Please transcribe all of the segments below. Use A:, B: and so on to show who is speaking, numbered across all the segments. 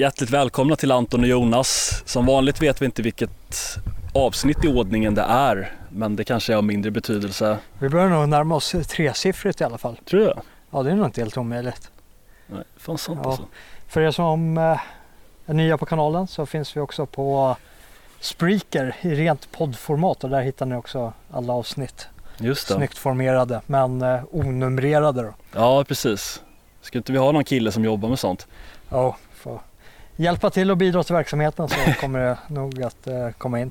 A: Hjärtligt välkomna till Anton och Jonas. Som vanligt vet vi inte vilket avsnitt i ordningen det är, men det kanske är av mindre betydelse.
B: Vi börjar nog närma oss tresiffrigt i alla fall.
A: Tror du?
B: Ja, det är nog inte helt omöjligt.
A: Nej, fan sant
B: Ja.
A: alltså.
B: För er som eh, är nya på kanalen så finns vi också på Spreaker i rent poddformat och där hittar ni också alla avsnitt.
A: Just det.
B: Snyggt formerade men eh, onumrerade då.
A: Ja, precis. Ska inte vi ha någon kille som jobbar med sånt?
B: Ja, får hjälpa till och bidra till verksamheten så kommer det nog att eh, komma in.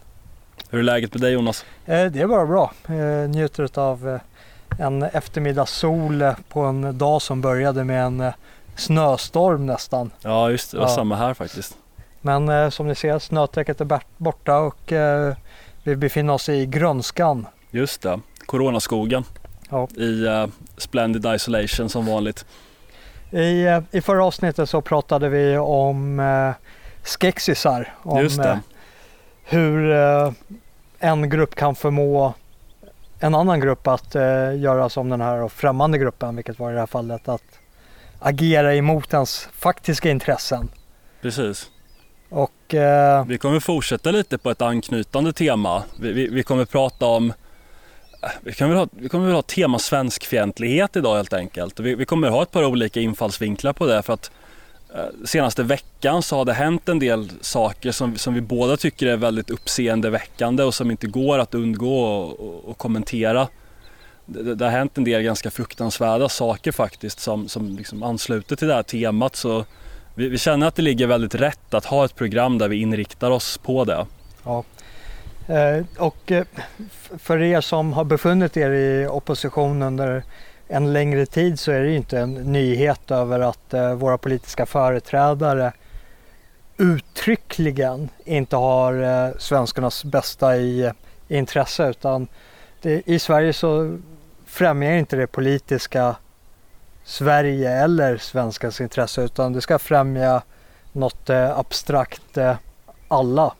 A: Hur är läget med dig Jonas?
B: Eh, det är bara bra. Eh, njuter av en eftermiddagssol på en dag som började med en snöstorm nästan.
A: Ja, just det. Det var
B: Ja.
A: samma här faktiskt.
B: Men som ni ser snötäcket är bort- borta och vi befinner oss i grönskan.
A: Just det. Coronaskogen.
B: Ja.
A: I Splendid Isolation som vanligt.
B: I, eh, I förra avsnittet så pratade vi om eh, skexisar. Om eh, hur eh, en grupp kan förmå en annan grupp att eh, göra som den här främmande gruppen, vilket var i det här fallet att agera emot ens faktiska intressen.
A: Precis.
B: Och eh,
A: Vi kommer fortsätta lite på ett anknytande tema. Vi, vi, vi kommer prata om vi, vi kommer, ha, vi kommer väl ha tema svenskfientlighet idag helt enkelt. Vi, vi kommer ha ett par olika infallsvinklar på det för att eh, senaste veckan så har det hänt en del saker som, som vi båda tycker är väldigt uppseendeväckande och som inte går att undgå att kommentera. Det, det, det har hänt en del ganska fruktansvärda saker faktiskt som, som liksom ansluter till det här temat. Så vi, vi känner att det ligger väldigt rätt att ha ett program där vi inriktar oss på det.
B: Ja. Eh, och eh, för er som har befunnit er i opposition under en längre tid så är det ju inte en nyhet över att eh, våra politiska företrädare uttryckligen inte har svenskarnas bästa i, intresse utan det, i Sverige så främjar inte det politiska Sverige eller svenskans intresse utan det ska främja något abstrakt alla.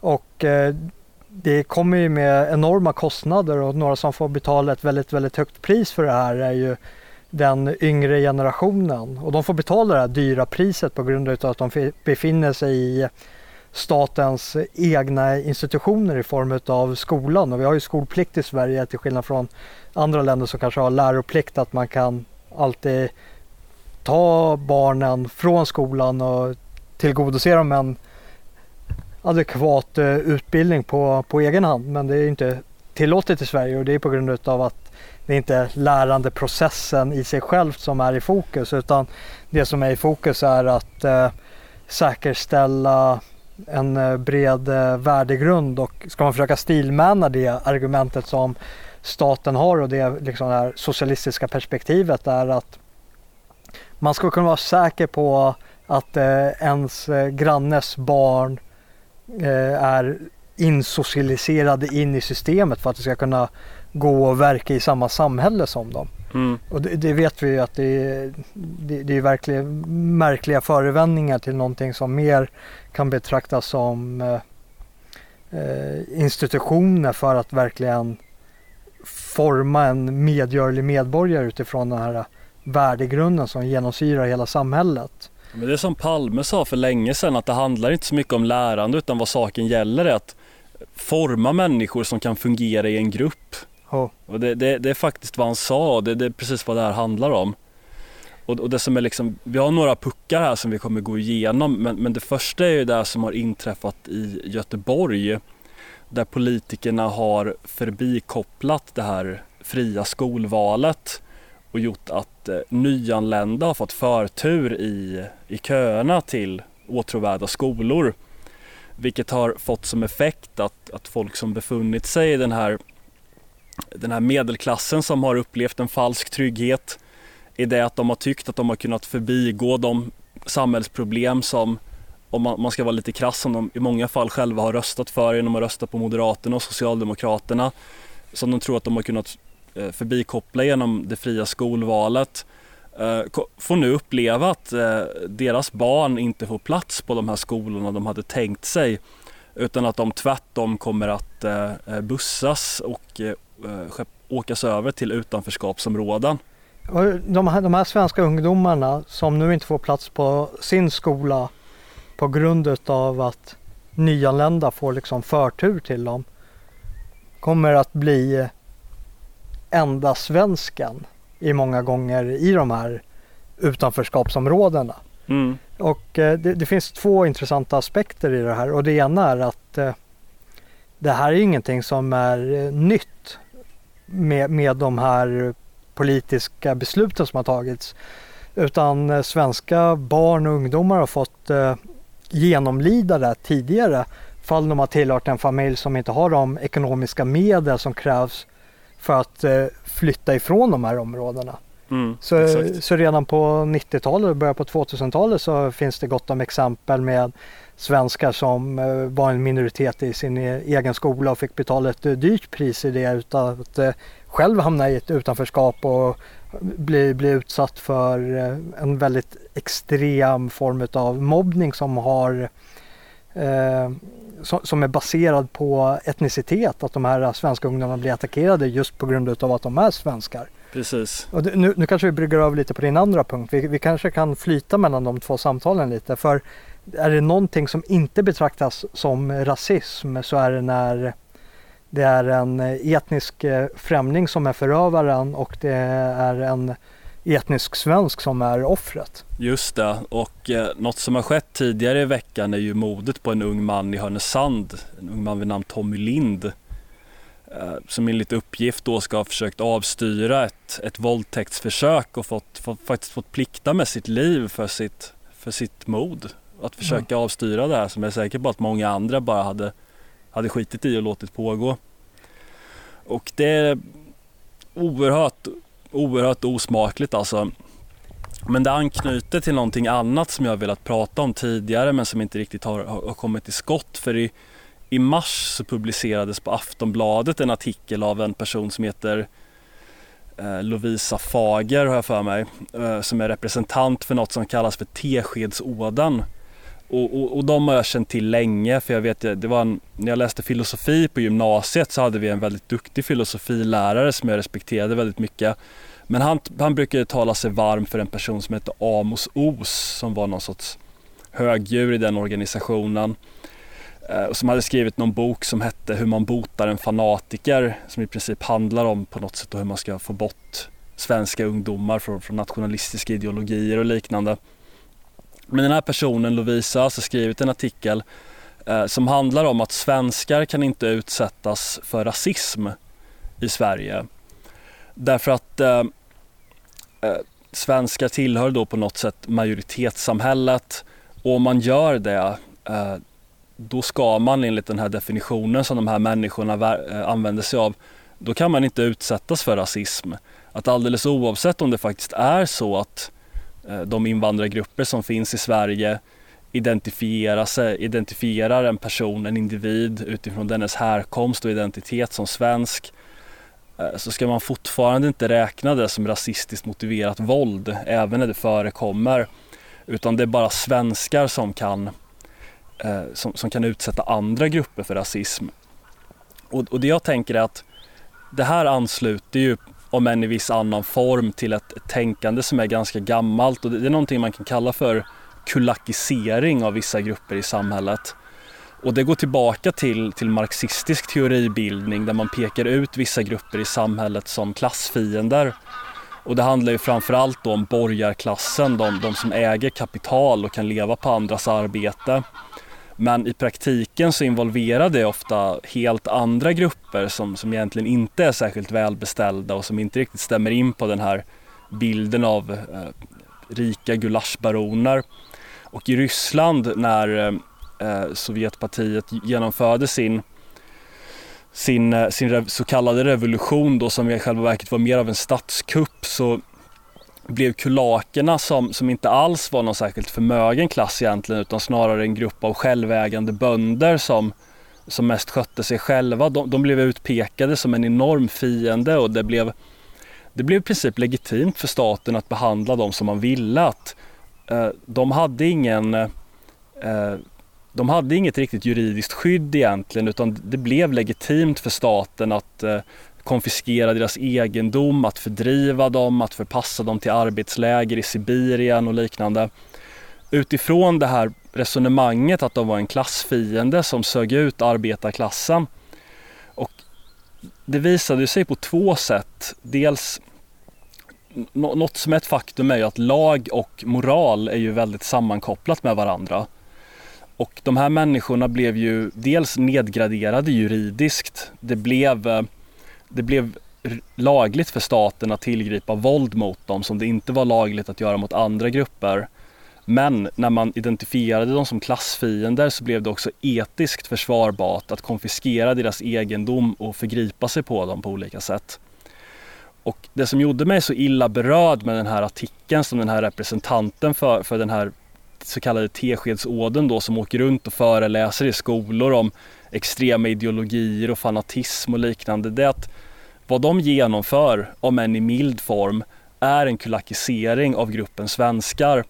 B: Och det kommer ju med enorma kostnader och några som får betala ett väldigt, väldigt högt pris för det här är ju den yngre generationen. Och de får betala det här dyra priset på grund av att de befinner sig i statens egna institutioner i form av skolan. Och vi har ju skolplikt i Sverige till skillnad från andra länder som kanske har läroplikt att man kan alltid ta barnen från skolan och tillgodose dem en adekvat eh, utbildning på, på egen hand. Men det är inte tillåtet i Sverige och det är på grund av att det inte är lärandeprocessen i sig själv som är i fokus utan det som är i fokus är att eh, säkerställa en eh, bred eh, värdegrund och ska man försöka stilmäna det argumentet som staten har och det liksom det här socialistiska perspektivet är att man ska kunna vara säker på att eh, ens eh, grannes barn eh, är insocialiserade in i systemet för att det ska kunna gå och verka i samma samhälle som dem.
A: Mm.
B: Och det, det vet vi ju att det är, det, det är verkligen märkliga förevändningar till någonting som mer kan betraktas som eh, eh, institutioner för att verkligen forma en medgörlig medborgare utifrån den här värdegrunden som genomsyrar hela samhället.
A: Men det är som Palme sa för länge sedan att det handlar inte så mycket om lärande utan vad saken gäller är att forma människor som kan fungera i en grupp.
B: Och,
A: Och det, det, det är faktiskt vad han sa och det, det är precis vad det här handlar om. Och, och det som är liksom, vi har några puckar här som vi kommer gå igenom men, men det första är ju det som har inträffat i Göteborg där politikerna har förbikopplat det här fria skolvalet och gjort att eh, nyanlända har fått förtur i, i köerna till åtråvärda skolor. Vilket har fått som effekt att, att folk som befunnit sig i den här, den här medelklassen som har upplevt en falsk trygghet i det att de har tyckt att de har kunnat förbigå de samhällsproblem som om man, man ska vara lite krass som de i många fall själva har röstat för genom att rösta på Moderaterna och Socialdemokraterna som de tror att de har kunnat Eh, förbikoppla genom det fria skolvalet eh, får nu uppleva att eh, deras barn inte får plats på de här skolorna de hade tänkt sig utan att de tvärtom kommer att bussas och åkas över till utanförskapsområden.
B: de, här, de här svenska ungdomarna som nu inte får plats på sin skola på grund utav att nyanlända får liksom förtur till dem kommer att bli enda svensken i många gånger i de här utanförskapsområdena.
A: Mm.
B: Och eh, det, det, finns två intressanta aspekter i det här och det ena är att eh, det här är ingenting som är eh, nytt med, med de här politiska besluten som har tagits. Utan svenska barn och ungdomar har fått genomlida det tidigare fall de har tillhört en familj som inte har de ekonomiska medel som krävs för att eh, flytta ifrån de här områdena.
A: Mm,
B: så, så redan på 90-talet och början på 2000-talet så finns det gott om exempel med svenskar som eh, var en minoritet i sin e-, egen skola och fick betala ett dyrt pris i det utan att eh, själv hamna i ett utanförskap och bli, bli utsatt för en väldigt extrem form av mobbning som har eh, som är baserad på etnicitet. Att de här svenska ungdomarna blir attackerade just på grund av att de är svenskar.
A: Precis.
B: Och nu, nu kanske vi brygger över lite på din andra punkt. Vi, vi kanske kan flyta mellan de två samtalen lite. För är det någonting som inte betraktas som rasism så är det när det är en etnisk eh, främling som är förövaren och det är en etnisk svensk som är offret.
A: Just det, och eh, något som har skett tidigare i veckan är ju mordet på en ung man i Härnösand, en ung man vid namn Tommy Lind eh, som enligt uppgift då ska ha försökt avstyra ett, ett våldtäktsförsök och fått, fått, faktiskt fått plikta med sitt liv för sitt, för sitt mod. Att försöka mm. avstyra det här som jag är säker på att många andra bara hade, hade skitit i och låtit pågå. Och det är oerhört oerhört osmakligt alltså. Men det anknyter till någonting annat som jag velat prata om tidigare men som inte riktigt har, har kommit till skott. För i, i mars så publicerades på Aftonbladet en artikel av en person som heter eh, Lovisa Fager har jag för mig, eh, som är representant för något som kallas för Teskedsådan. Och, och, och de har jag känt till länge för jag vet, det var en, när jag läste filosofi på gymnasiet så hade vi en väldigt duktig filosofilärare som jag respekterade väldigt mycket. Men han, han brukade tala sig varm för en person som hette Amos Os som var någon sorts högdjur i den organisationen. Eh, som hade skrivit någon bok som hette Hur man botar en fanatiker som i princip handlar om på något sätt hur man ska få bort svenska ungdomar från, från nationalistiska ideologier och liknande. Men den här personen, Lovisa, har alltså skrivit en artikel eh, som handlar om att svenskar kan inte utsättas för rasism i Sverige. Därför att eh, eh, svenskar tillhör då på något sätt majoritetssamhället och om man gör det eh, då ska man enligt den här definitionen som de här människorna eh, använder sig av, då kan man inte utsättas för rasism. Att alldeles oavsett om det faktiskt är så att Eh, Eh, de invandrargrupper som finns i Sverige identifierar, sig, identifierar en person, en individ utifrån dennes härkomst och identitet som svensk eh, så ska man fortfarande inte räkna det som rasistiskt motiverat våld även när det förekommer. Utan det är bara svenskar som kan, eh, som, som kan utsätta andra grupper för rasism. Och, och det jag tänker är att det här ansluter ju om än i viss annan form till ett, tänkande som är ganska gammalt och det, är någonting man kan kalla för kulakisering av vissa grupper i samhället. Och det går tillbaka till, till marxistisk teoribildning där man pekar ut vissa grupper i samhället som klassfiender. Och det handlar ju framförallt om borgarklassen, de, de som äger kapital och kan leva på andras arbete. Men i praktiken så involverar det ofta helt andra grupper som, som egentligen inte är särskilt välbeställda och som inte riktigt stämmer in på den här bilden av eh, rika gulaschbaroner. Och i Ryssland när eh, eh Sovjetpartiet genomförde sin sin, eh, sin så kallade revolution då som i själva verket var mer av en statskupp så blev kulakerna som, som inte alls var någon särskilt förmögen klass egentligen utan snarare en grupp av självägande bönder som, som mest skötte sig själva. De, de blev utpekade som en enorm fiende och det blev, det blev i princip legitimt för staten att behandla dem som man ville. Att, eh, de hade ingen eh, de hade inget riktigt juridiskt skydd egentligen utan det blev legitimt för staten att eh, konfiskera deras egendom, att fördriva dem, att förpassa dem till arbetsläger i Sibirien och liknande. Utifrån det här resonemanget att de var en klassfiende som sög ut arbetarklassen. Och det visade sig på två sätt. Dels något som är ett faktum är ju att lag och moral är ju väldigt sammankopplat med varandra. Och de här människorna blev ju dels nedgraderade juridiskt. Det blev, eh, det blev lagligt för staten att tillgripa våld mot dem som det inte var lagligt att göra mot andra grupper. Men när man identifierade dem som klassfiender så blev det också etiskt försvarbart att konfiskera deras egendom och förgripa sig på dem på olika sätt. Och det som gjorde mig så illa berörd med den här artikeln som den här representanten för, för den här så kallade Teskedsåden då som åker runt och föreläser i skolor om extrema ideologier och fanatism och liknande. Det är att vad de genomför, om än i mild form, är en kulakisering av gruppen svenskar.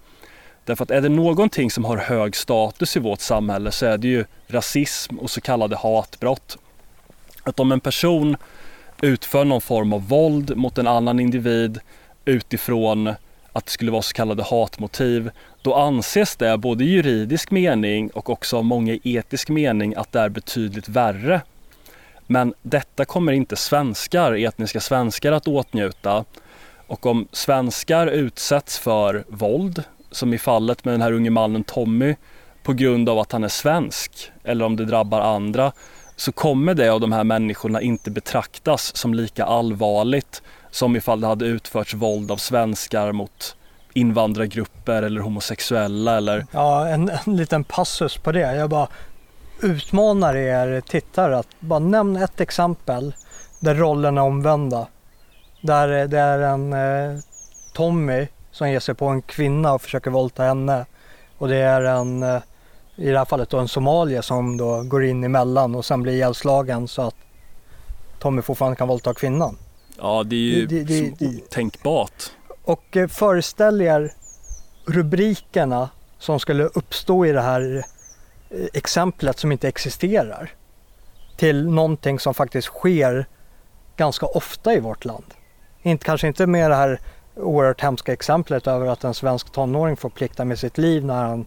A: Därför att är det någonting som har hög status i vårt samhälle så är det ju rasism och så kallade hatbrott. Att om en person utför någon form av våld mot en annan individ utifrån att det skulle vara så kallade hatmotiv, då anses det både i juridisk mening och också av många i etisk mening att det är betydligt värre. Men detta kommer inte svenskar, etniska svenskar att åtnjuta. Och om svenskar utsätts för våld, som i fallet med den här unge mannen Tommy, på grund av att han är svensk, eller om det drabbar andra, så kommer det av de här människorna inte betraktas som lika allvarligt som ifall det hade utförts våld av svenskar mot invandrargrupper eller homosexuella eller...
B: Ja, en, en liten passus på det. Jag bara utmanar er tittare att bara nämna ett exempel där rollerna är omvända. Där eh, det är en eh, Tommy som ger sig på en kvinna och försöker våldta henne. Och det är en, eh, i det här fallet då en somalier som då går in emellan och sen blir ihjälslagen så att Tommy fortfarande kan våldta kvinnan.
A: Ja, det är ju det, det, det, otänkbart.
B: Och eh, föreställ er rubrikerna som skulle uppstå i det här eh, exemplet som inte existerar till någonting som faktiskt sker ganska ofta i vårt land. Inte, kanske inte med det här oerhört hemska exemplet över att en svensk tonåring får plikta med sitt liv när han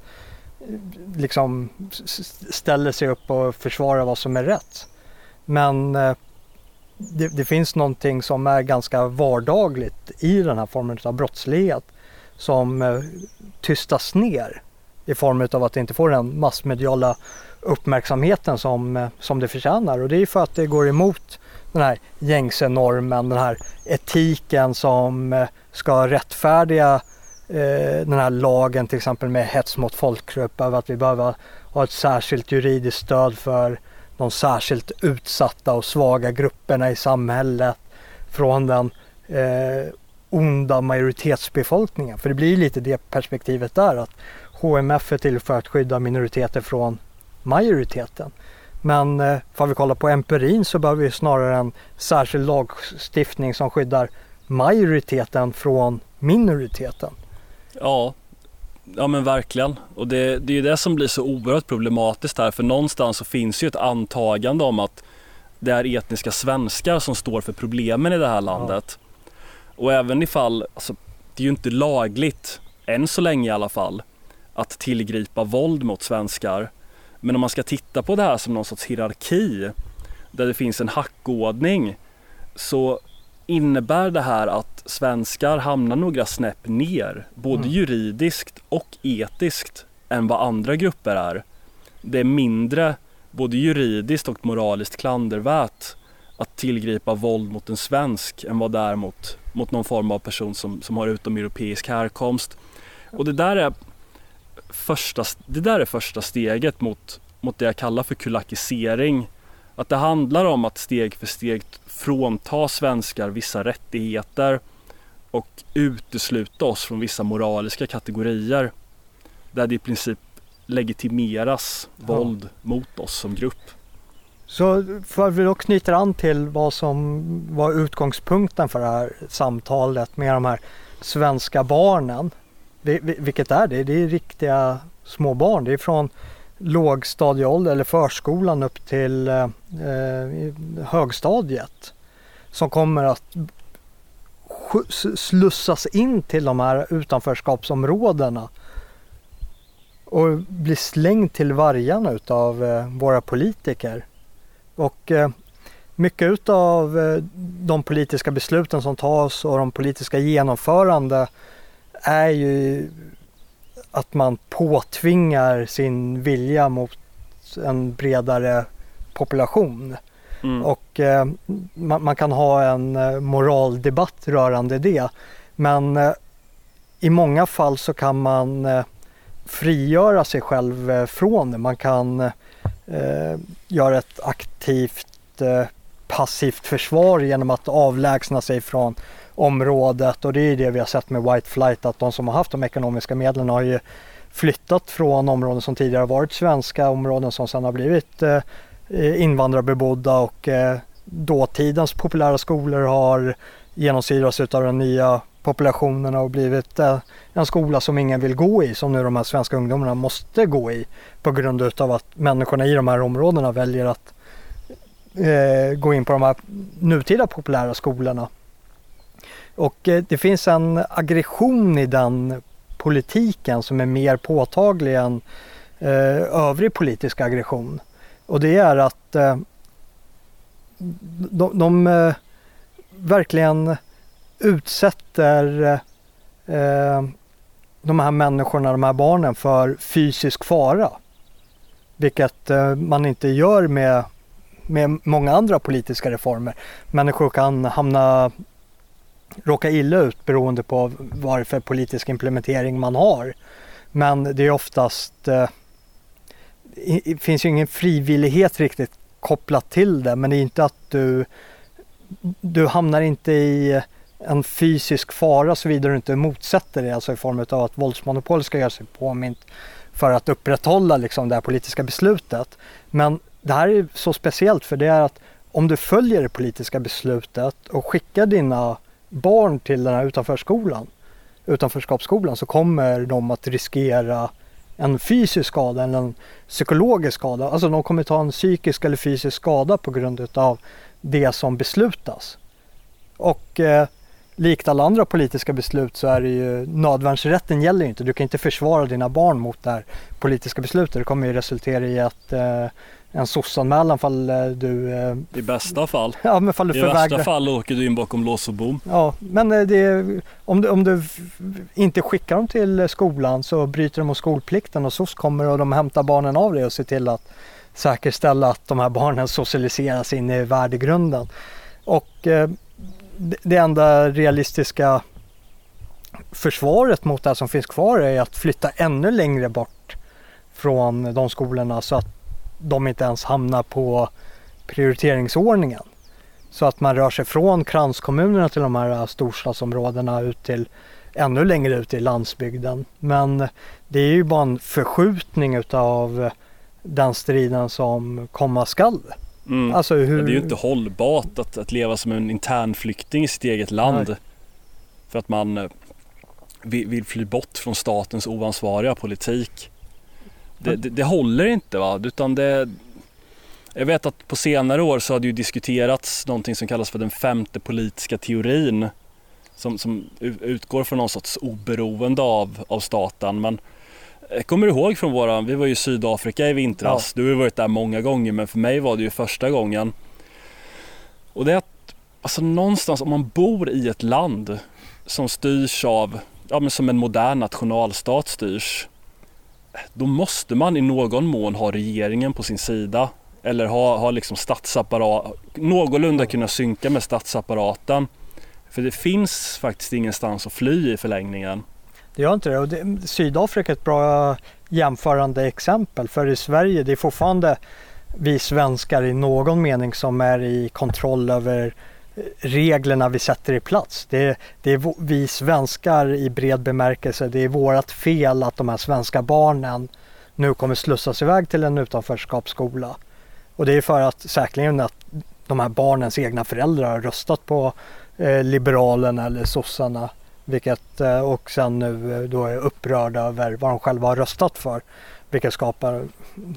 B: eh, liksom ställer sig upp och försvarar vad som är rätt. Men det, det, finns någonting som är ganska vardagligt i den här formen av brottslighet som eh, tystas ner i form av att det inte får den massmediala uppmärksamheten som, eh, som det förtjänar. Och det är för att det går emot den här gängse normen, den här etiken som eh, ska rättfärdiga eh, den här lagen till exempel med hets mot folkgrupp, över att vi behöver ha ett särskilt juridiskt stöd för de särskilt utsatta och svaga grupperna i samhället från den eh, onda majoritetsbefolkningen. För det blir lite det perspektivet där att HMF är till för att skydda minoriteter från majoriteten. Men eh, för vi kollar på empirin så behöver vi snarare en särskild lagstiftning som skyddar majoriteten från minoriteten.
A: Ja, Ja men verkligen. Och det, det är ju det som blir så oerhört problematiskt här för någonstans så finns ju ett antagande om att det är etniska svenskar som står för problemen i det här landet. Ja. Och även ifall, alltså, det är ju inte lagligt, än så länge i alla fall, att tillgripa våld mot svenskar. Men om man ska titta på det här som någon sorts hierarki där det finns en hackordning så innebär det här att svenskar hamnar några snäpp ner, både mm. juridiskt och etiskt, än vad andra grupper är. Det är mindre, både juridiskt och moraliskt klandervärt att tillgripa våld mot en svensk än vad det är mot, mot någon form av person som, som har utomeuropeisk härkomst. Och det där är första, det där är första steget mot, mot det jag kallar för kulakisering. Att det handlar om att steg för steg frånta svenskar vissa rättigheter och utesluta oss från vissa moraliska kategorier där det i princip legitimeras ja. våld mot oss som grupp.
B: Så för vi då knyter an till vad som var utgångspunkten för det här samtalet med de här svenska barnen. Vilket är det? Det är riktiga små barn. Det är från lågstadieålder eller förskolan upp till eh, högstadiet som kommer att slussas in till de här utanförskapsområdena och bli slängd till vargarna utav eh, våra politiker. Och eh, mycket utav eh, de politiska besluten som tas och de politiska genomförande är ju att man påtvingar sin vilja mot en bredare population.
A: Mm.
B: Och eh, man, man, kan ha en eh, moraldebatt rörande det. Men eh, i många fall så kan man eh, frigöra sig själv eh, från det. Man kan eh, göra ett aktivt passivt försvar genom att avlägsna sig från området och det är ju det vi har sett med White Flight att de som har haft de ekonomiska medlen har ju flyttat från områden som tidigare varit svenska områden som sedan har blivit eh, invandrarbebodda och eh, dåtidens populära skolor har genomsyrats av den nya populationen och blivit eh, en skola som ingen vill gå i som nu de här svenska ungdomarna måste gå i på grund utav att människorna i de här områdena väljer att eh, gå in på de här nutida populära skolorna. Och eh, det finns en aggression i den politiken som är mer påtaglig än eh, övrig politisk aggression. Och det är att eh, de, de eh, verkligen utsätter eh, de här människorna, de här barnen för fysisk fara. Vilket eh, man inte gör med, med många andra politiska reformer. Människor kan hamna råka illa ut beroende på vad det är för politisk implementering man har. Men det är oftast, eh, det finns ju ingen frivillighet riktigt kopplat till det men det är inte att du, du hamnar inte i en fysisk fara såvida du inte motsätter dig, alltså i form av att våldsmonopolet ska göra sig påmint för att upprätthålla liksom det här politiska beslutet. Men det här är så speciellt för det är att om du följer det politiska beslutet och skickar dina barn till den här utanförskolan, utanförskapsskolan så kommer de att riskera en fysisk skada eller en psykologisk skada. Alltså de kommer ta en psykisk eller fysisk skada på grund av det som beslutas. Och eh, likt alla andra politiska beslut så är det ju nödvärnsrätten gäller ju inte. Du kan inte försvara dina barn mot det här politiska beslutet. Det kommer ju resultera i att eh, en sossanmälan fall eh, du... Eh,
A: I bästa fall.
B: Ja, men fall du
A: I värsta fall åker du in bakom lås och bom.
B: Ja, men eh, det, om, du, om du inte skickar dem till skolan så bryter de mot skolplikten och SOS kommer och de hämtar barnen av dig och ser till att säkerställa att de här barnen socialiseras in i värdegrunden. Och det enda realistiska försvaret mot det som finns kvar är att flytta ännu längre bort från de skolorna så att de inte ens hamnar på prioriteringsordningen. Så att man rör sig från kranskommunerna till de här storstadsområdena ut till ännu längre ut i landsbygden. Men det är ju bara en förskjutning utav den striden som komma skall.
A: Mm. Alltså hur... Det är ju inte hållbart att, att leva som en internflykting i sitt eget land. Nej. För att man vill, vill fly bort från statens oansvariga politik. Det, det, det, håller inte va, utan det Jag vet att på senare år så har det ju diskuterats någonting som kallas för den femte politiska teorin. Som, som utgår från någon sorts oberoende av, av staten. Men jag kommer ihåg från våra, vi var ju i Sydafrika i vintras. Ja. Du har varit där många gånger men för mig var det ju första gången. Och det är att, alltså någonstans om man bor i ett land som styrs av, ja men som en modern nationalstat styrs då måste man i någon mån ha regeringen på sin sida eller ha, ha liksom statsapparat, någorlunda kunna synka med statsapparaten. För det finns faktiskt ingenstans att fly i förlängningen.
B: Det gör inte det och det, Sydafrika är ett bra jämförande exempel för i Sverige det är fortfarande vi svenskar i någon mening som är i kontroll över reglerna vi sätter i plats. Det, det är vi svenskar i bred bemärkelse, det är vårt fel att de här svenska barnen nu kommer slussas iväg till en utanförskapsskola. Och det är för att säkerligen att de här barnens egna föräldrar har röstat på eh, Liberalerna eller sossarna. Vilket, eh, och sen nu eh, då är upprörda över vad de själva har röstat för. Vilket skapar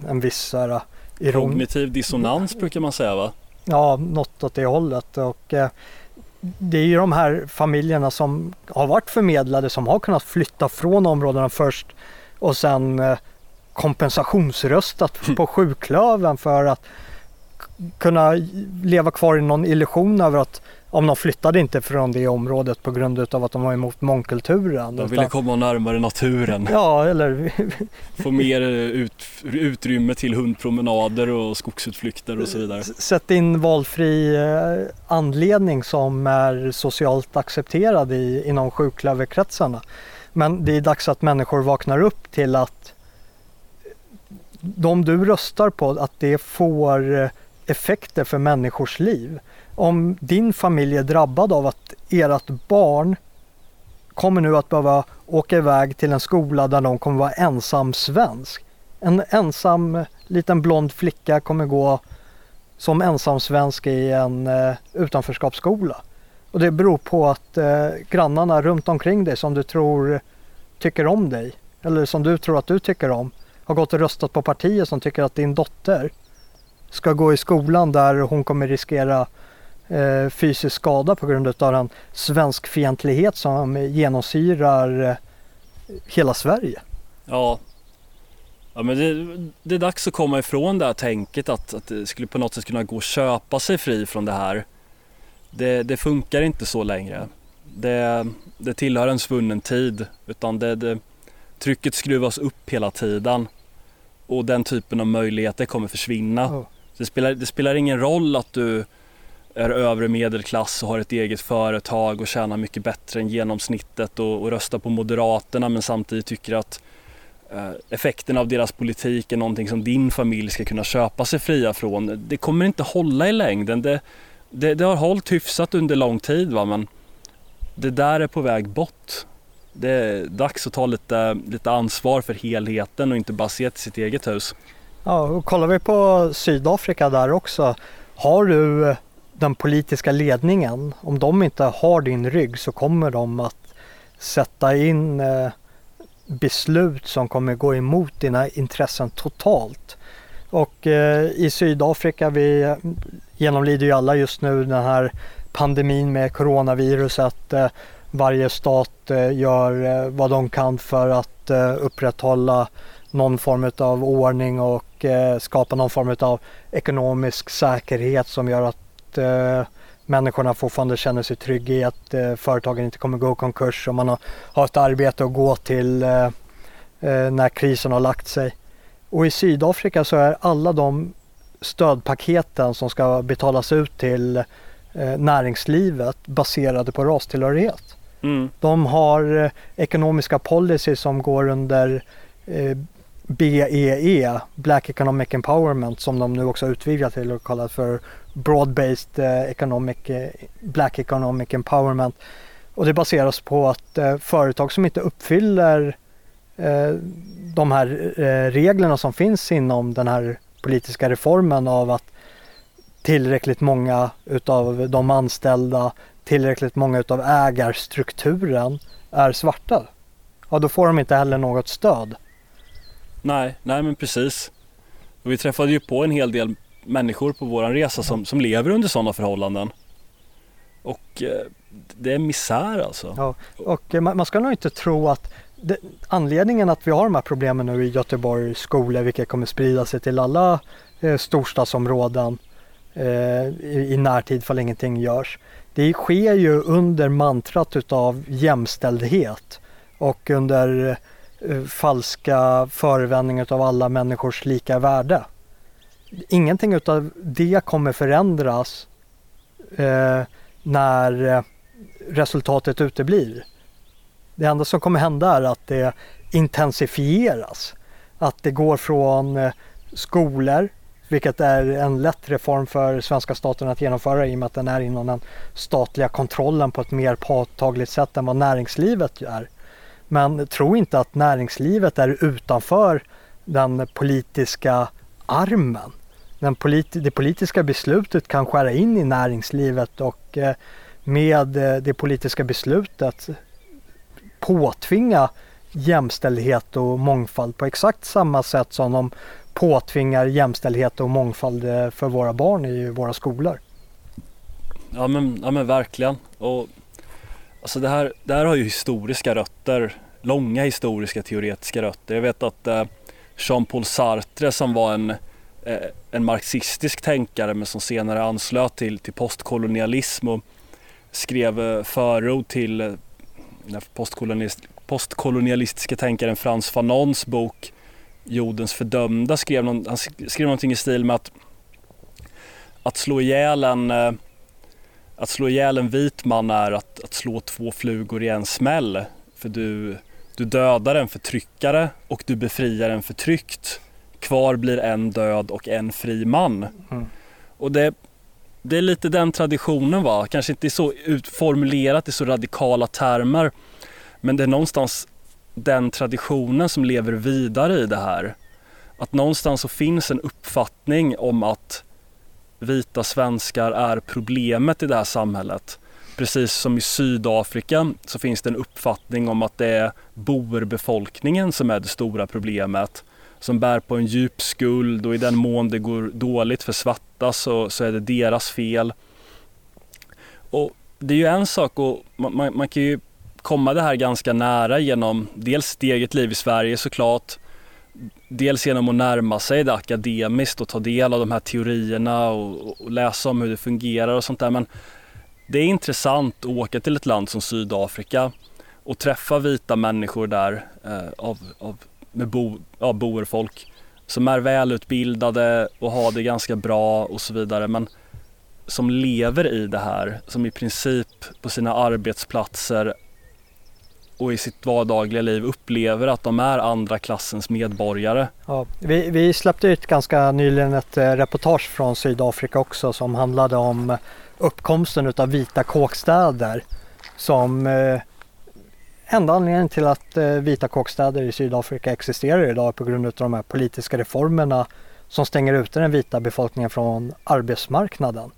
B: en viss eh, här,
A: iron... Kognitiv dissonans brukar man säga va?
B: Ja, något åt det hållet. Och, eh, det är ju de här familjerna som har varit förmedlade som har kunnat flytta från områdena först och sen eh, kompensationsröstat på sjuklöven för att kunna leva kvar i någon illusion över att om de flyttade inte från det området på grund av att de var emot mångkulturen.
A: De ville utan, komma närmare naturen.
B: Ja, eller...
A: Få mer ut, utrymme till hundpromenader och skogsutflykter och så vidare.
B: Sätt in valfri eh, anledning som är socialt accepterad i, inom sjuklöverkretsarna. Men det är dags att människor vaknar upp till att de du röstar på, att det får eh, effekter för människors liv. Om din familj är drabbad av att ert barn kommer nu att behöva åka iväg till en skola där de kommer vara ensam svensk. En ensam liten blond flicka kommer gå som ensam svensk i en eh, utanförskapsskola. Och det beror på att eh, grannarna runt omkring dig som du tror tycker om dig eller som du tror att du tycker om har gått och röstat på partier som tycker att din dotter ska gå i skolan där hon kommer riskera eh, fysisk skada på grund av den svenskfientlighet som genomsyrar eh, hela Sverige.
A: Ja, Ja, men det, det, är dags att komma ifrån det här tänket att, att det skulle på något sätt kunna gå att köpa sig fri från det här. Det, det funkar inte så längre. Det, det tillhör en svunnen tid utan det, trycket skruvas upp hela tiden och den typen av möjligheter kommer försvinna. Det, spelar, det spelar ingen roll att du är övre medelklass och har ett eget företag och tjänar mycket bättre än genomsnittet och, och röstar på Moderaterna men samtidigt tycker att eh, effekten av deras politik är någonting som din familj ska kunna köpa sig fria från. Det kommer inte hålla i längden. Det, det, det har hållit hyfsat under lång tid va? men det där är på väg bort. Det är dags att ta lite, lite ansvar för helheten och inte bara se till sitt eget hus.
B: Ja, och kollar vi på Sydafrika där också. Har du den politiska ledningen, om de inte har din rygg så kommer de att sätta in eh, beslut som kommer gå emot dina intressen totalt. Och eh, i Sydafrika, vi genomlider ju alla just nu den här pandemin med coronaviruset. Eh, varje stat gör vad de kan för att upprätthålla någon form av ordning och skapa någon form av ekonomisk säkerhet som gör att eh, människorna fortfarande känner sig trygga i att eh, företagen inte kommer gå i konkurs och man har, har ett arbete att gå till eh, när krisen har lagt sig. Och i Sydafrika så är alla de stödpaketen som ska betalas ut till näringslivet baserade på rastillhörighet. Mm. De har ekonomiska policies som går under BEE, e, Black Economic Empowerment, som de nu också utvidgat till och kallat för Broad-Based eh, economic, eh, Black Economic Empowerment. Och det baseras på att eh, företag som inte uppfyller de här reglerna som finns inom den här politiska reformen av att tillräckligt många utav de anställda, tillräckligt många utav ägarstrukturen är svarta. Ja, då får de inte heller något stöd.
A: Nej, nej men precis. Och vi träffade ju på en hel del människor på våran resa som, som lever under sådana förhållanden. Och eh, det är misär alltså.
B: Ja, och eh, man, man ska nog inte tro att det, anledningen att vi har de här problemen nu i Göteborgs skolor, vilket kommer sprida sig till alla eh, storstadsområden eh, i, i närtid för ingenting görs. Det sker ju under mantrat utav jämställdhet och under eh, falska förevändningar av alla människors lika värde ingenting utav det kommer förändras eh, när eh, resultatet uteblir. Det enda som kommer hända är att det intensifieras. Att det går från eh, skolor, vilket är en lätt reform för svenska staten att genomföra i och med att den är inom den statliga kontrollen på ett mer påtagligt sätt än vad näringslivet är. Men tro inte att näringslivet är utanför den politiska armen den politi det politiska beslutet kan skära in i näringslivet och eh, med eh, det politiska beslutet påtvinga jämställdhet och mångfald på exakt samma sätt som de påtvingar jämställdhet och mångfald eh, för våra barn i våra skolor.
A: Ja men, ja, men verkligen. Och, alltså det, här, det här har ju historiska rötter, långa historiska teoretiska rötter. Jag vet att eh, Jean-Paul Sartre som var en, eh, Eh, en marxistisk tänkare men som senare anslöt till, till postkolonialism och skrev eh, förord till eh, den postkolonialist, postkolonialistiska tänkaren Frans Fanons bok Jordens fördömda skrev, någon, han skrev någonting i stil med att att slå ihjäl en, att slå ihjäl en vit man är att, att slå två flugor i en smäll. För du, du dödar en förtryckare och du befriar en förtryckt. Kvar blir en död och en fri man. Mm. Och det, det är lite den traditionen va, kanske inte så utformulerat i så radikala termer. Men det är någonstans den traditionen som lever vidare i det här. Att någonstans så finns en uppfattning om att vita svenskar är problemet i det här samhället. Precis som i Sydafrika så finns det en uppfattning om att det är boerbefolkningen som är det stora problemet. Som bär på en djup skuld och i den mån det går dåligt för svarta så, så är det deras fel. Och det är ju en sak och man, man, man kan ju komma det här ganska nära genom dels sitt eget liv i Sverige såklart. Dels genom att närma sig det akademiskt och ta del av de här teorierna och, och läsa om hur det fungerar och sånt där. Men det är intressant att åka till ett land som Sydafrika och träffa vita människor där eh, av, av, med bo, ja, boerfolk som är välutbildade och har det ganska bra och så vidare men som lever i det här, som i princip på sina arbetsplatser och i sitt vardagliga liv upplever att de är andra klassens medborgare.
B: Ja, vi, vi släppte ut ganska nyligen ett eh, reportage från Sydafrika också som handlade om uppkomsten av vita kåkstäder som eh, enda anledningen till att eh, vita kåkstäder i Sydafrika existerar idag är på grund av de här politiska reformerna som stänger ute den vita befolkningen från arbetsmarknaden.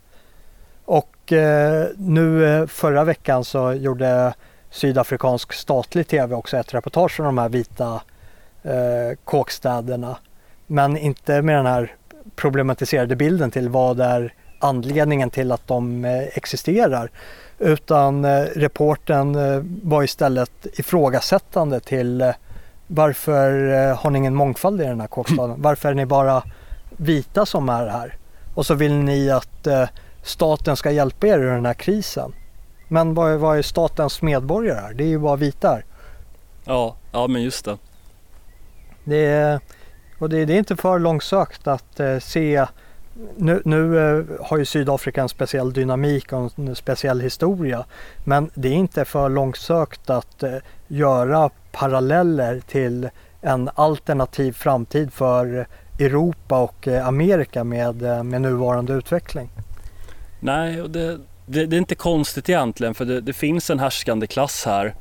B: Och eh, nu eh, förra veckan så gjorde sydafrikansk statlig tv också ett reportage om de här vita eh, kåkstäderna. Men inte med den här problematiserade bilden till vad är anledningen till att de eh, existerar. Utan eh, reporten eh, var istället ifrågasättande till varför har ni ingen mångfald i den här kåkstaden? Varför är ni bara vita som är här? Och så vill ni att staten ska hjälpa er ur den här krisen. Men vad är, vad är statens medborgare här? Det är ju bara vita här.
A: Ja, ja men just det.
B: Det är, och det, det är inte för långsökt att se nu, nu eh, har ju Sydafrika en speciell dynamik och en speciell historia. Men det är inte för långsökt att eh, göra paralleller till en alternativ framtid för Europa och eh, Amerika med, med nuvarande utveckling.
A: Nej, och det, det, det, är inte konstigt egentligen för det, det, finns en härskande klass här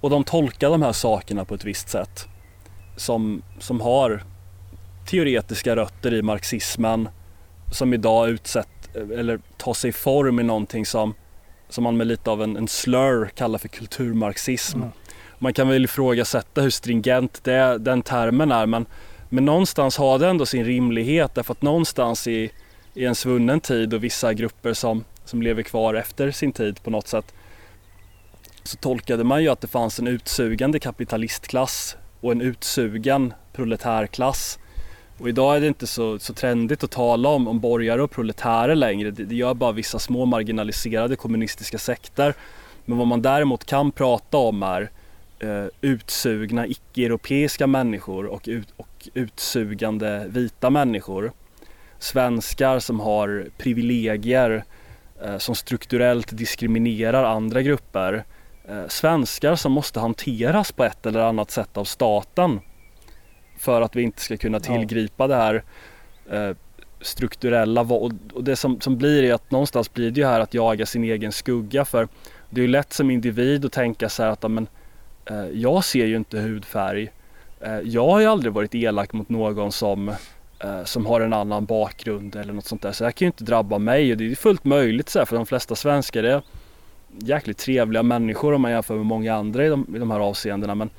A: och de tolkar de här sakerna på ett visst sätt som, som har teoretiska rötter i marxismen som idag utsätt, eller tar sig form i någonting som, som man med lite av en, en slur kallar för kulturmarxism. Mm. Man kan väl ifrågasätta hur stringent det, den termen är men, men någonstans har det ändå sin rimlighet därför att någonstans i, i en svunnen tid och vissa grupper som som lever kvar efter sin tid på något sätt så tolkade man ju att det fanns en utsugande kapitalistklass och en utsugen proletärklass. Och idag är det inte så, så trendigt att tala om, om borgare och proletärer längre. Det, det gör bara vissa små marginaliserade kommunistiska sekter. Men vad man däremot kan prata om är eh, utsugna icke-europeiska människor och, ut, och utsugande vita människor. Svenskar som har privilegier Eh, som strukturellt diskriminerar andra grupper. Eh, svenskar som måste hanteras på ett eller annat sätt av staten för att vi inte ska kunna tillgripa det här eh, strukturella och det som, som blir är att någonstans blir det ju här att jaga sin egen skugga för det är ju lätt som individ att tänka så här att men, jag ser ju inte hudfärg. Jag har ju aldrig varit elak mot någon som eh, som har en annan bakgrund eller något sånt där. Så det här kan ju inte drabba mig och det är fullt möjligt så här, för de flesta svenskar är jäkligt trevliga människor om man jämför med många andra i de, i de här avseendena. Men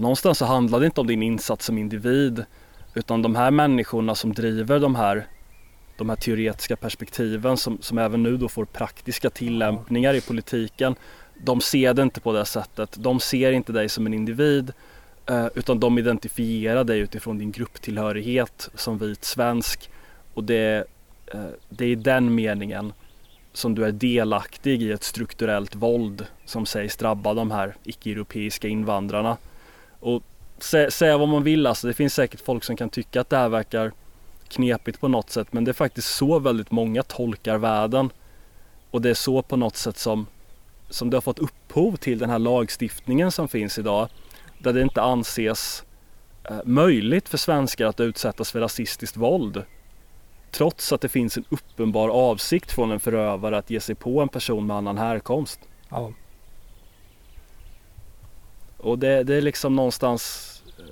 A: någonstans så handlar det inte om din insats som individ utan de här människorna som driver de här de här teoretiska perspektiven som, som även nu då får praktiska tillämpningar i politiken. De ser det inte på det sättet. De ser inte dig som en individ eh, utan de identifierar dig utifrån din grupptillhörighet som vit svensk. Och det, eh, det är i den meningen som du är delaktig i ett strukturellt våld som sägs drabba de här icke-europeiska invandrarna. Och sä, säga vad man vill alltså, det finns säkert folk som kan tycka att det här verkar knepigt på något sätt men det är faktiskt så väldigt många tolkar världen. Och det är så på något sätt som, som det har fått upphov till den här lagstiftningen som finns idag. Där det inte anses eh, möjligt för svenskar att utsättas för rasistiskt våld. Trots att det finns en uppenbar avsikt från en förövare att ge sig på en person med annan härkomst.
B: Ja.
A: Och det, det är liksom någonstans eh,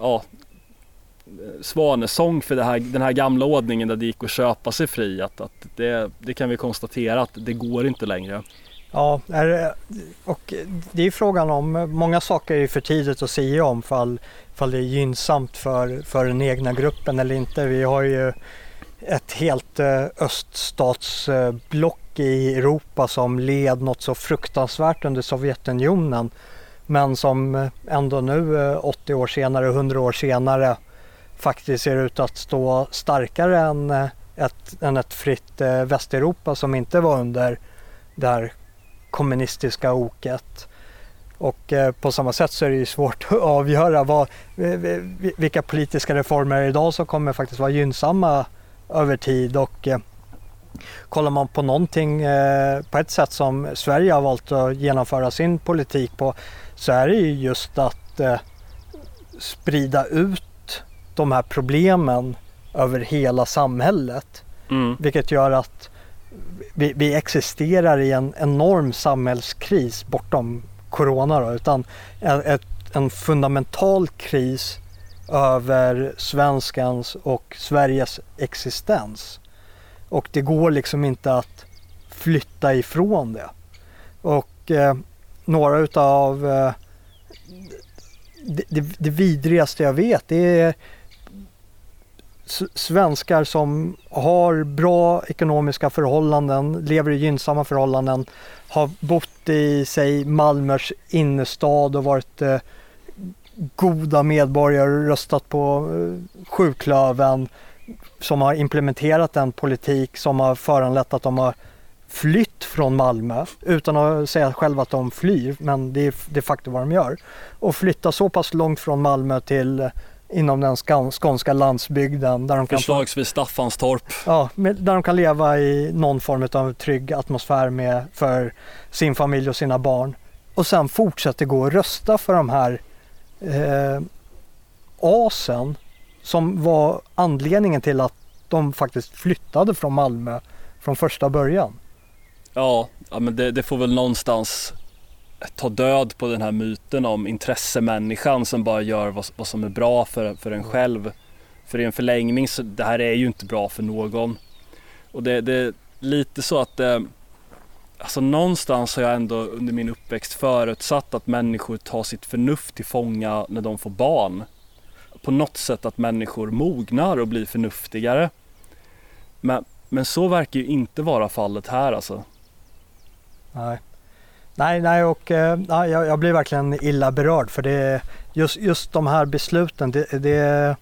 A: Ja Svanesång för här, den här gamla ordningen där det gick att köpa sig fri. Att, att det, det kan vi konstatera att det går inte längre.
B: Ja, och det är frågan om, många saker är för tidigt att säga om fall, fall det är gynnsamt för, för den egna gruppen eller inte. Vi har ju ett helt eh, öststatsblock i Europa som led något så fruktansvärt under Sovjetunionen. Men som eh, ändå nu eh, 80 år senare, 100 år senare faktiskt ser ut att stå starkare än eh, ett, än ett fritt Västeuropa som inte var under det här kommunistiska oket. Och på samma sätt så är det ju svårt att avgöra vad, vilka politiska reformer idag som kommer faktiskt vara gynnsamma över tid. Och kollar man på någonting på ett sätt som Sverige har valt att genomföra sin politik på så är det ju just att eh, sprida ut de här problemen över hela samhället. Mm. Vilket gör att vi, vi, existerar i en enorm samhällskris bortom corona då, utan ett, en fundamental kris över svenskans och Sveriges existens. Och det går liksom inte att flytta ifrån det. Och eh, några utav eh, det, det, det vidrigaste jag vet det är svenskar som har bra ekonomiska förhållanden, lever i gynnsamma förhållanden, har bott i, säg Malmers innerstad och varit eh, goda medborgare, röstat på eh, sjuklöven, som har implementerat en politik som har föranlett att de har flytt från Malmö utan att säga själva att de flyr, men det är de facto vad de gör. Och flytta så pass långt från Malmö till inom den skånska landsbygden. Där de
A: kan Förslagsvis Staffanstorp.
B: Ja, där de kan leva i någon form av trygg atmosfär med, för sin familj och sina barn. Och sen fortsätter gå och rösta för de här eh, asen som var anledningen till att de faktiskt flyttade från Malmö från första början.
A: Ja, ja men det, det får väl någonstans ta död på den här myten om intressemänniskan som bara gör vad, vad som är bra för, för en själv. För i en förlängning så det här är ju inte bra för någon. Och det, det är lite så att eh, Alltså någonstans har jag ändå under min uppväxt förutsatt att människor tar sitt förnuft till fånga när de får barn. På något sätt att människor mognar och blir förnuftigare. Men, men så verkar ju inte vara fallet här alltså.
B: Nej. Nej, nej och eh, jag, jag blir verkligen illa berörd för det just, just de här besluten det, det,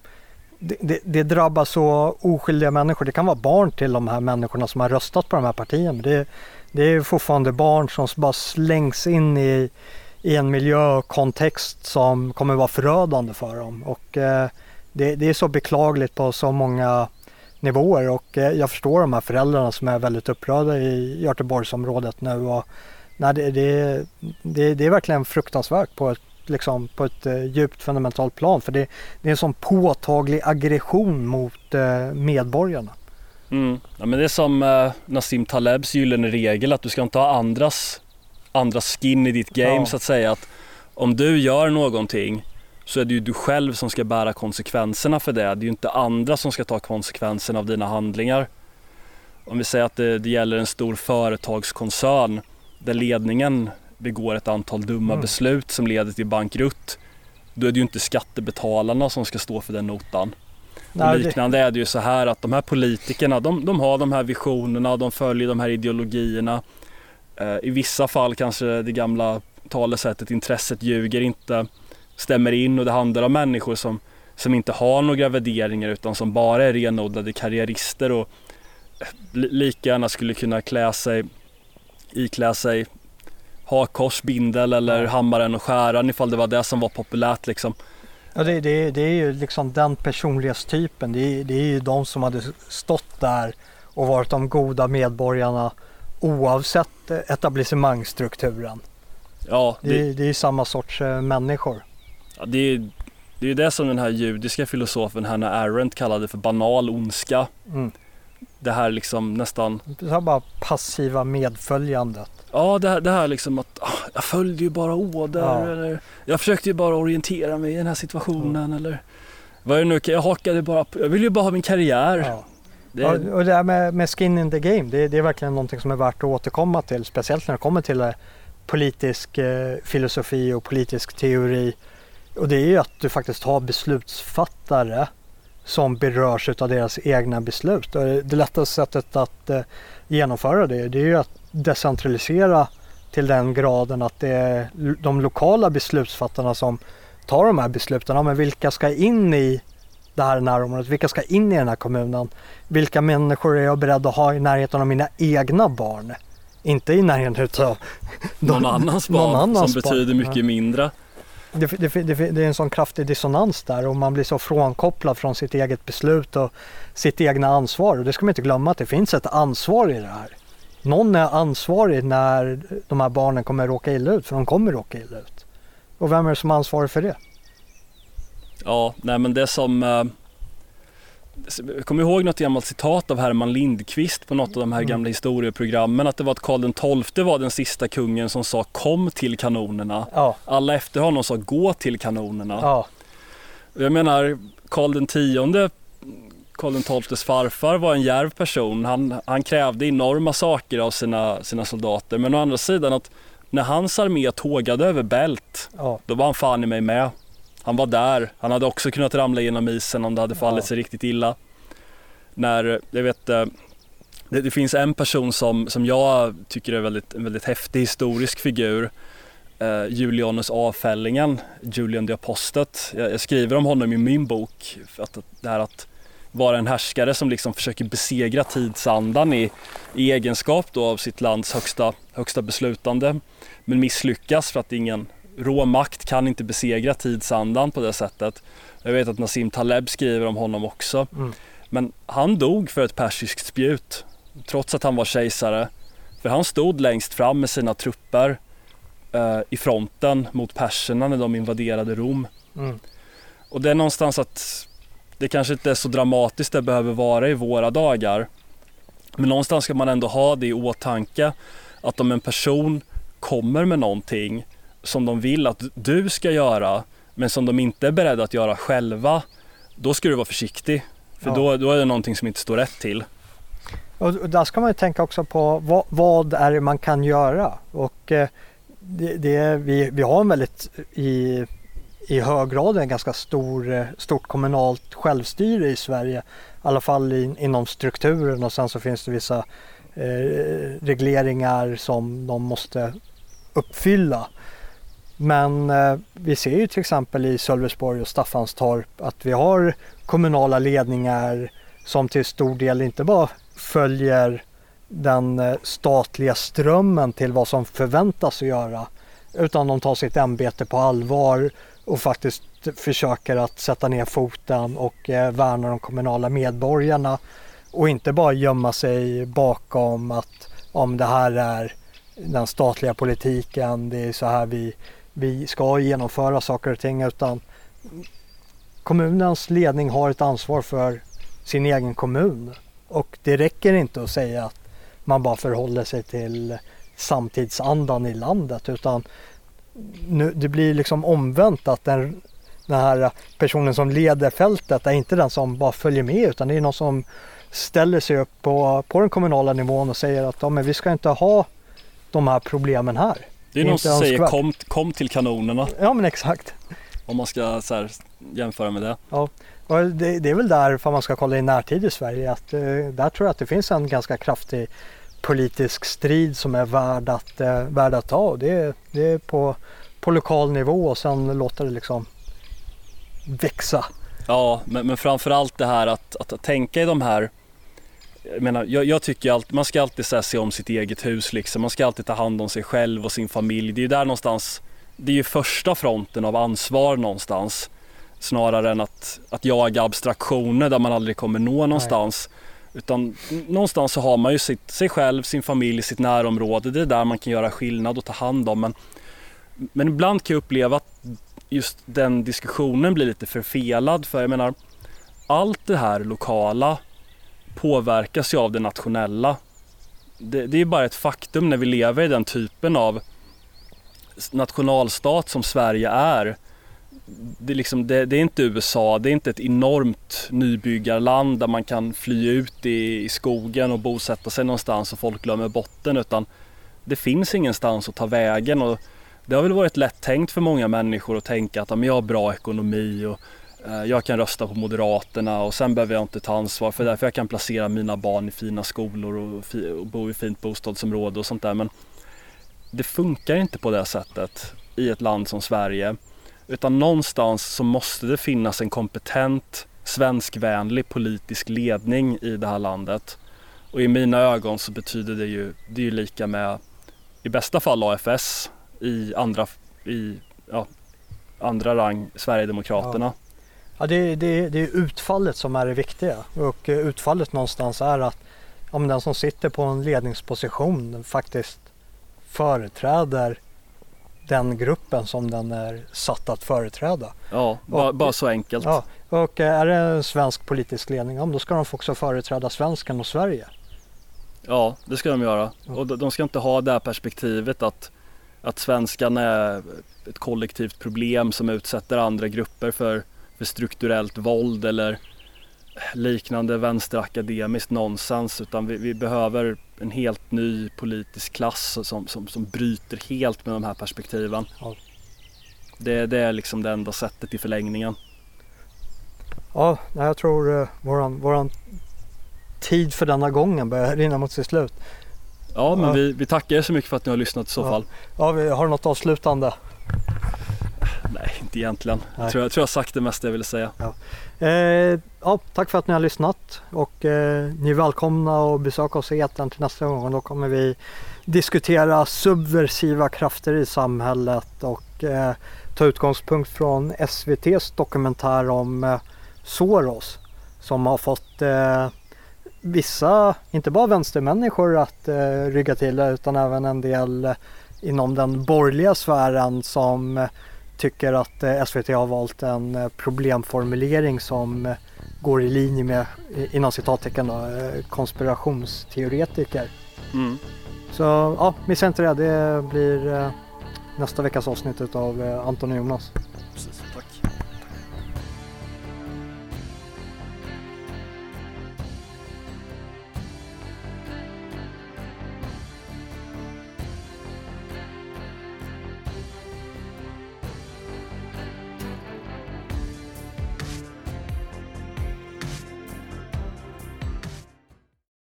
B: det, det, drabbar så oskyldiga människor. Det kan vara barn till de här människorna som har röstat på de här partierna. Det, det är fortfarande barn som bara slängs in i, i en miljökontext som kommer vara förödande för dem. Och eh, det, det, är så beklagligt på så många nivåer och eh, jag förstår de här föräldrarna som är väldigt upprörda i Göteborgsområdet nu. Och, nej, det, det, det, det är verkligen fruktansvärt på ett, liksom, på ett uh, djupt fundamentalt plan. För det, det är en sån påtaglig aggression mot uh, medborgarna.
A: Mm. Ja, men det är som uh, Nassim Talebs gyllene regel att du ska inte ha andras, andras skin i ditt game ja. så att säga. Att om du gör någonting så är det ju du själv som ska bära konsekvenserna för det. Det är ju inte andra som ska ta konsekvenserna av dina handlingar. Om vi säger att det, det gäller en stor företagskoncern där ledningen begår ett antal dumma mm. beslut som leder till bankrutt. Då är det ju inte skattebetalarna som ska stå för den notan. Nej, liknande är det ju så här att de här politikerna de, de har de här visionerna, de följer de här ideologierna. Eh, I vissa fall kanske det gamla talesättet intresset ljuger inte. Stämmer in och det handlar om människor som, som inte har några värderingar utan som bara är renodlade karriärister och lika gärna skulle kunna klä sig, iklä sig hakkors, bindel eller hammaren och skäran ifall det var det som var populärt liksom.
B: Ja, det, det, det är ju liksom den personlighetstypen. Det, det är ju de som hade stått där och varit de goda medborgarna oavsett etablissemangsstrukturen. Ja, det, det, det är samma sorts eh, människor.
A: Ja, det, är, det är det som den här judiska filosofen Hannah Arendt kallade för banal ondska. Mm. Det här liksom nästan...
B: Det här bara passiva medföljandet.
A: Ja, det här, det här liksom att ah, jag följde ju bara order ja. eller jag försökte ju bara orientera mig i den här situationen mm. eller vad är det nu, jag hakade bara jag vill ju bara ha min karriär. Ja.
B: Det... Och det här med, med, skin in the game, det, det, är verkligen någonting som är värt att återkomma till, speciellt när det kommer till eh, politisk eh, filosofi och politisk teori. Och det är ju att du faktiskt har beslutsfattare som berörs av deras egna beslut. Och det lättaste sättet att eh, genomföra det, det är ju att decentralisera till den graden att det är de lokala beslutsfattarna som tar de här besluten. Ja, men vilka ska in i det här närområdet? Vilka ska in i den här kommunen? Vilka människor är jag beredd att ha i närheten av mina egna barn? Inte i närheten av
A: någon annans barn någon annans som barn. betyder mycket mindre.
B: Det, det, det, det, är en sån kraftig dissonans där och man blir så frånkopplad från sitt eget beslut och sitt egna ansvar. Och det ska man inte glömma att det finns ett ansvar i det här. Någon är ansvarig när de här barnen kommer råka illa ut, för de kommer råka illa ut. Och vem är det som är ansvarig för det?
A: Ja, nej men det som eh, jag kommer ihåg något gammalt citat av Herman Lindqvist på något av de här mm. gamla historieprogrammen att det var att Karl XII var den sista kungen som sa kom till kanonerna. Ja. Alla efter honom sa gå till kanonerna. Ja. Jag menar Karl X Karl XIIs farfar var en järv person. Han, han krävde enorma saker av sina, sina soldater. Men å andra sidan att när hans armé tågade över Bält, ja. då var han fan i mig med. Han var där. Han hade också kunnat ramla genom isen om det hade fallit sig riktigt illa. När, jag vet, eh, det, det, finns en person som, som jag tycker är väldigt, en väldigt häftig historisk figur. Uh, Julianus Avfällingen, Julian the Apostat. Jag, jag, skriver om honom i min bok. Att, det här att vara en härskare som liksom försöker besegra tidsandan i, i egenskap då av sitt lands högsta, högsta beslutande. Men misslyckas för att ingen råmakt kan inte besegra tidsandan på det sättet. Jag vet att Nassim Taleb skriver om honom också. Mm. Men han dog för ett persiskt spjut trots att han var kejsare. För han stod längst fram med sina trupper eh, i fronten mot perserna när de invaderade Rom. Mm. Och det är någonstans att det kanske inte är så dramatiskt det behöver vara i våra dagar. Men någonstans ska man ändå ha det i åtanke att om en person kommer med någonting som de vill att du ska göra men som de inte är beredda att göra själva då ska du vara försiktig. För ja. då, då är det någonting som inte står rätt till.
B: Och där ska man ju tänka också på vad, vad är det man kan göra? Och eh, det, det, vi, vi har en väldigt i i hög grad en ganska stor, eh, stort kommunalt självstyre i Sverige. I alla fall in, inom strukturen och sen så finns det vissa eh, regleringar som de måste uppfylla. Men eh, vi ser ju till exempel i Sölvesborg och Staffanstorp att vi har kommunala ledningar som till stor del inte bara följer den eh, statliga strömmen till vad som förväntas att göra utan de tar sitt ämbete på allvar och faktiskt försöker att sätta ner foten och eh, värna de kommunala medborgarna och inte bara gömma sig bakom att om det här är den statliga politiken, det är så här vi, vi ska genomföra saker och ting utan kommunens ledning har ett ansvar för sin egen kommun och det räcker inte att säga att man bara förhåller sig till samtidsandan i landet utan nu, det blir liksom omvänt att den, den här personen som leder fältet är inte den som bara följer med utan det är någon som ställer sig upp på, på den kommunala nivån och säger att ja, men vi ska inte ha de här problemen här.
A: Det är, någon som säger kom, kom till kanonerna.
B: Ja men exakt.
A: Om man ska så här, jämföra med det.
B: Ja, och det, det är väl där, för man ska kolla i närtid i Sverige, att eh, där tror jag att det finns en ganska kraftig politisk strid som är värd att, eh, värd att ta. Det, det är på på lokal nivå och sen låta det liksom växa.
A: Ja, men, men framförallt det här att, att tänka i de här jag, menar, jag, jag tycker att man ska alltid här, se om sitt eget hus liksom. Man ska alltid ta hand om sig själv och sin familj. Det är ju där någonstans, det är ju första fronten av ansvar någonstans. Snarare än att, att jaga abstraktioner där man aldrig kommer nå någonstans. Nej. Utan någonstans så har man ju sitt, sig själv, sin familj, sitt närområde. Det är där man kan göra skillnad och ta hand om. Men, men ibland kan jag uppleva att just den diskussionen blir lite förfelad. För jag menar, allt det här lokala påverkas ju av det nationella. Det, det är bara ett faktum när vi lever i den typen av nationalstat som Sverige är. Det är, liksom, det, det är, inte USA, det är inte ett enormt nybyggarland där man kan fly ut i, i skogen och bosätta sig någonstans och folk glömmer botten utan det finns ingenstans att ta vägen och det har väl varit lätt tänkt för många människor att tänka att jag har bra ekonomi och Eh, jag kan rösta på Moderaterna och sen behöver jag inte ta ansvar för därför jag kan placera mina barn i fina skolor och, och bo i fint bostadsområde och sånt där. Men det funkar inte på det sättet i ett land som Sverige. Utan någonstans så måste det finnas en kompetent svenskvänlig politisk ledning i det här landet. Och i mina ögon så betyder det ju, det är ju lika med i bästa fall AFS, i andra, i, ja, andra rang Sverigedemokraterna. Ja.
B: Ja, det, det, det är utfallet som är det viktiga och eh, utfallet någonstans är att om den som sitter på en ledningsposition faktiskt företräder den gruppen som den är satt att företräda.
A: Ja, bara, bara så enkelt. Ja,
B: och eh, är det en svensk politisk ledning, ja, då ska de också företräda svensken och Sverige.
A: Ja, det ska de göra. Och de ska inte ha det här perspektivet att, att svenskan är ett kollektivt problem som utsätter andra grupper för för strukturellt våld eller liknande vänsterakademiskt nonsens utan vi, vi, behöver en helt ny politisk klass som, som, som bryter helt med de här perspektiven. Ja. Det, det är liksom det enda sättet i förlängningen.
B: Ja, jag tror uh, våran, våran tid för denna gången börjar rinna mot sitt slut.
A: Ja, men ja. Vi, vi tackar er så mycket för att ni har lyssnat i så
B: ja.
A: fall.
B: Ja, vi har något avslutande?
A: Nej, inte egentligen. Jag tror, jag tror jag sagt det mesta jag ville säga.
B: Ja. Eh, ja, tack för att ni har lyssnat och eh, ni är välkomna att besöka oss i etern till nästa gång. Då kommer vi diskutera subversiva krafter i samhället och eh, ta utgångspunkt från SVTs dokumentär om eh, Soros som har fått eh, vissa, inte bara vänstermänniskor att eh, rygga till utan även en del inom den borgerliga sfären som tycker att eh, SVT har valt en eh, problemformulering som eh, går i linje med, inom citattecken då, konspirationsteoretiker. Mm. Så ja, missa inte det. Det blir nästa veckas avsnitt av Anton och Jonas.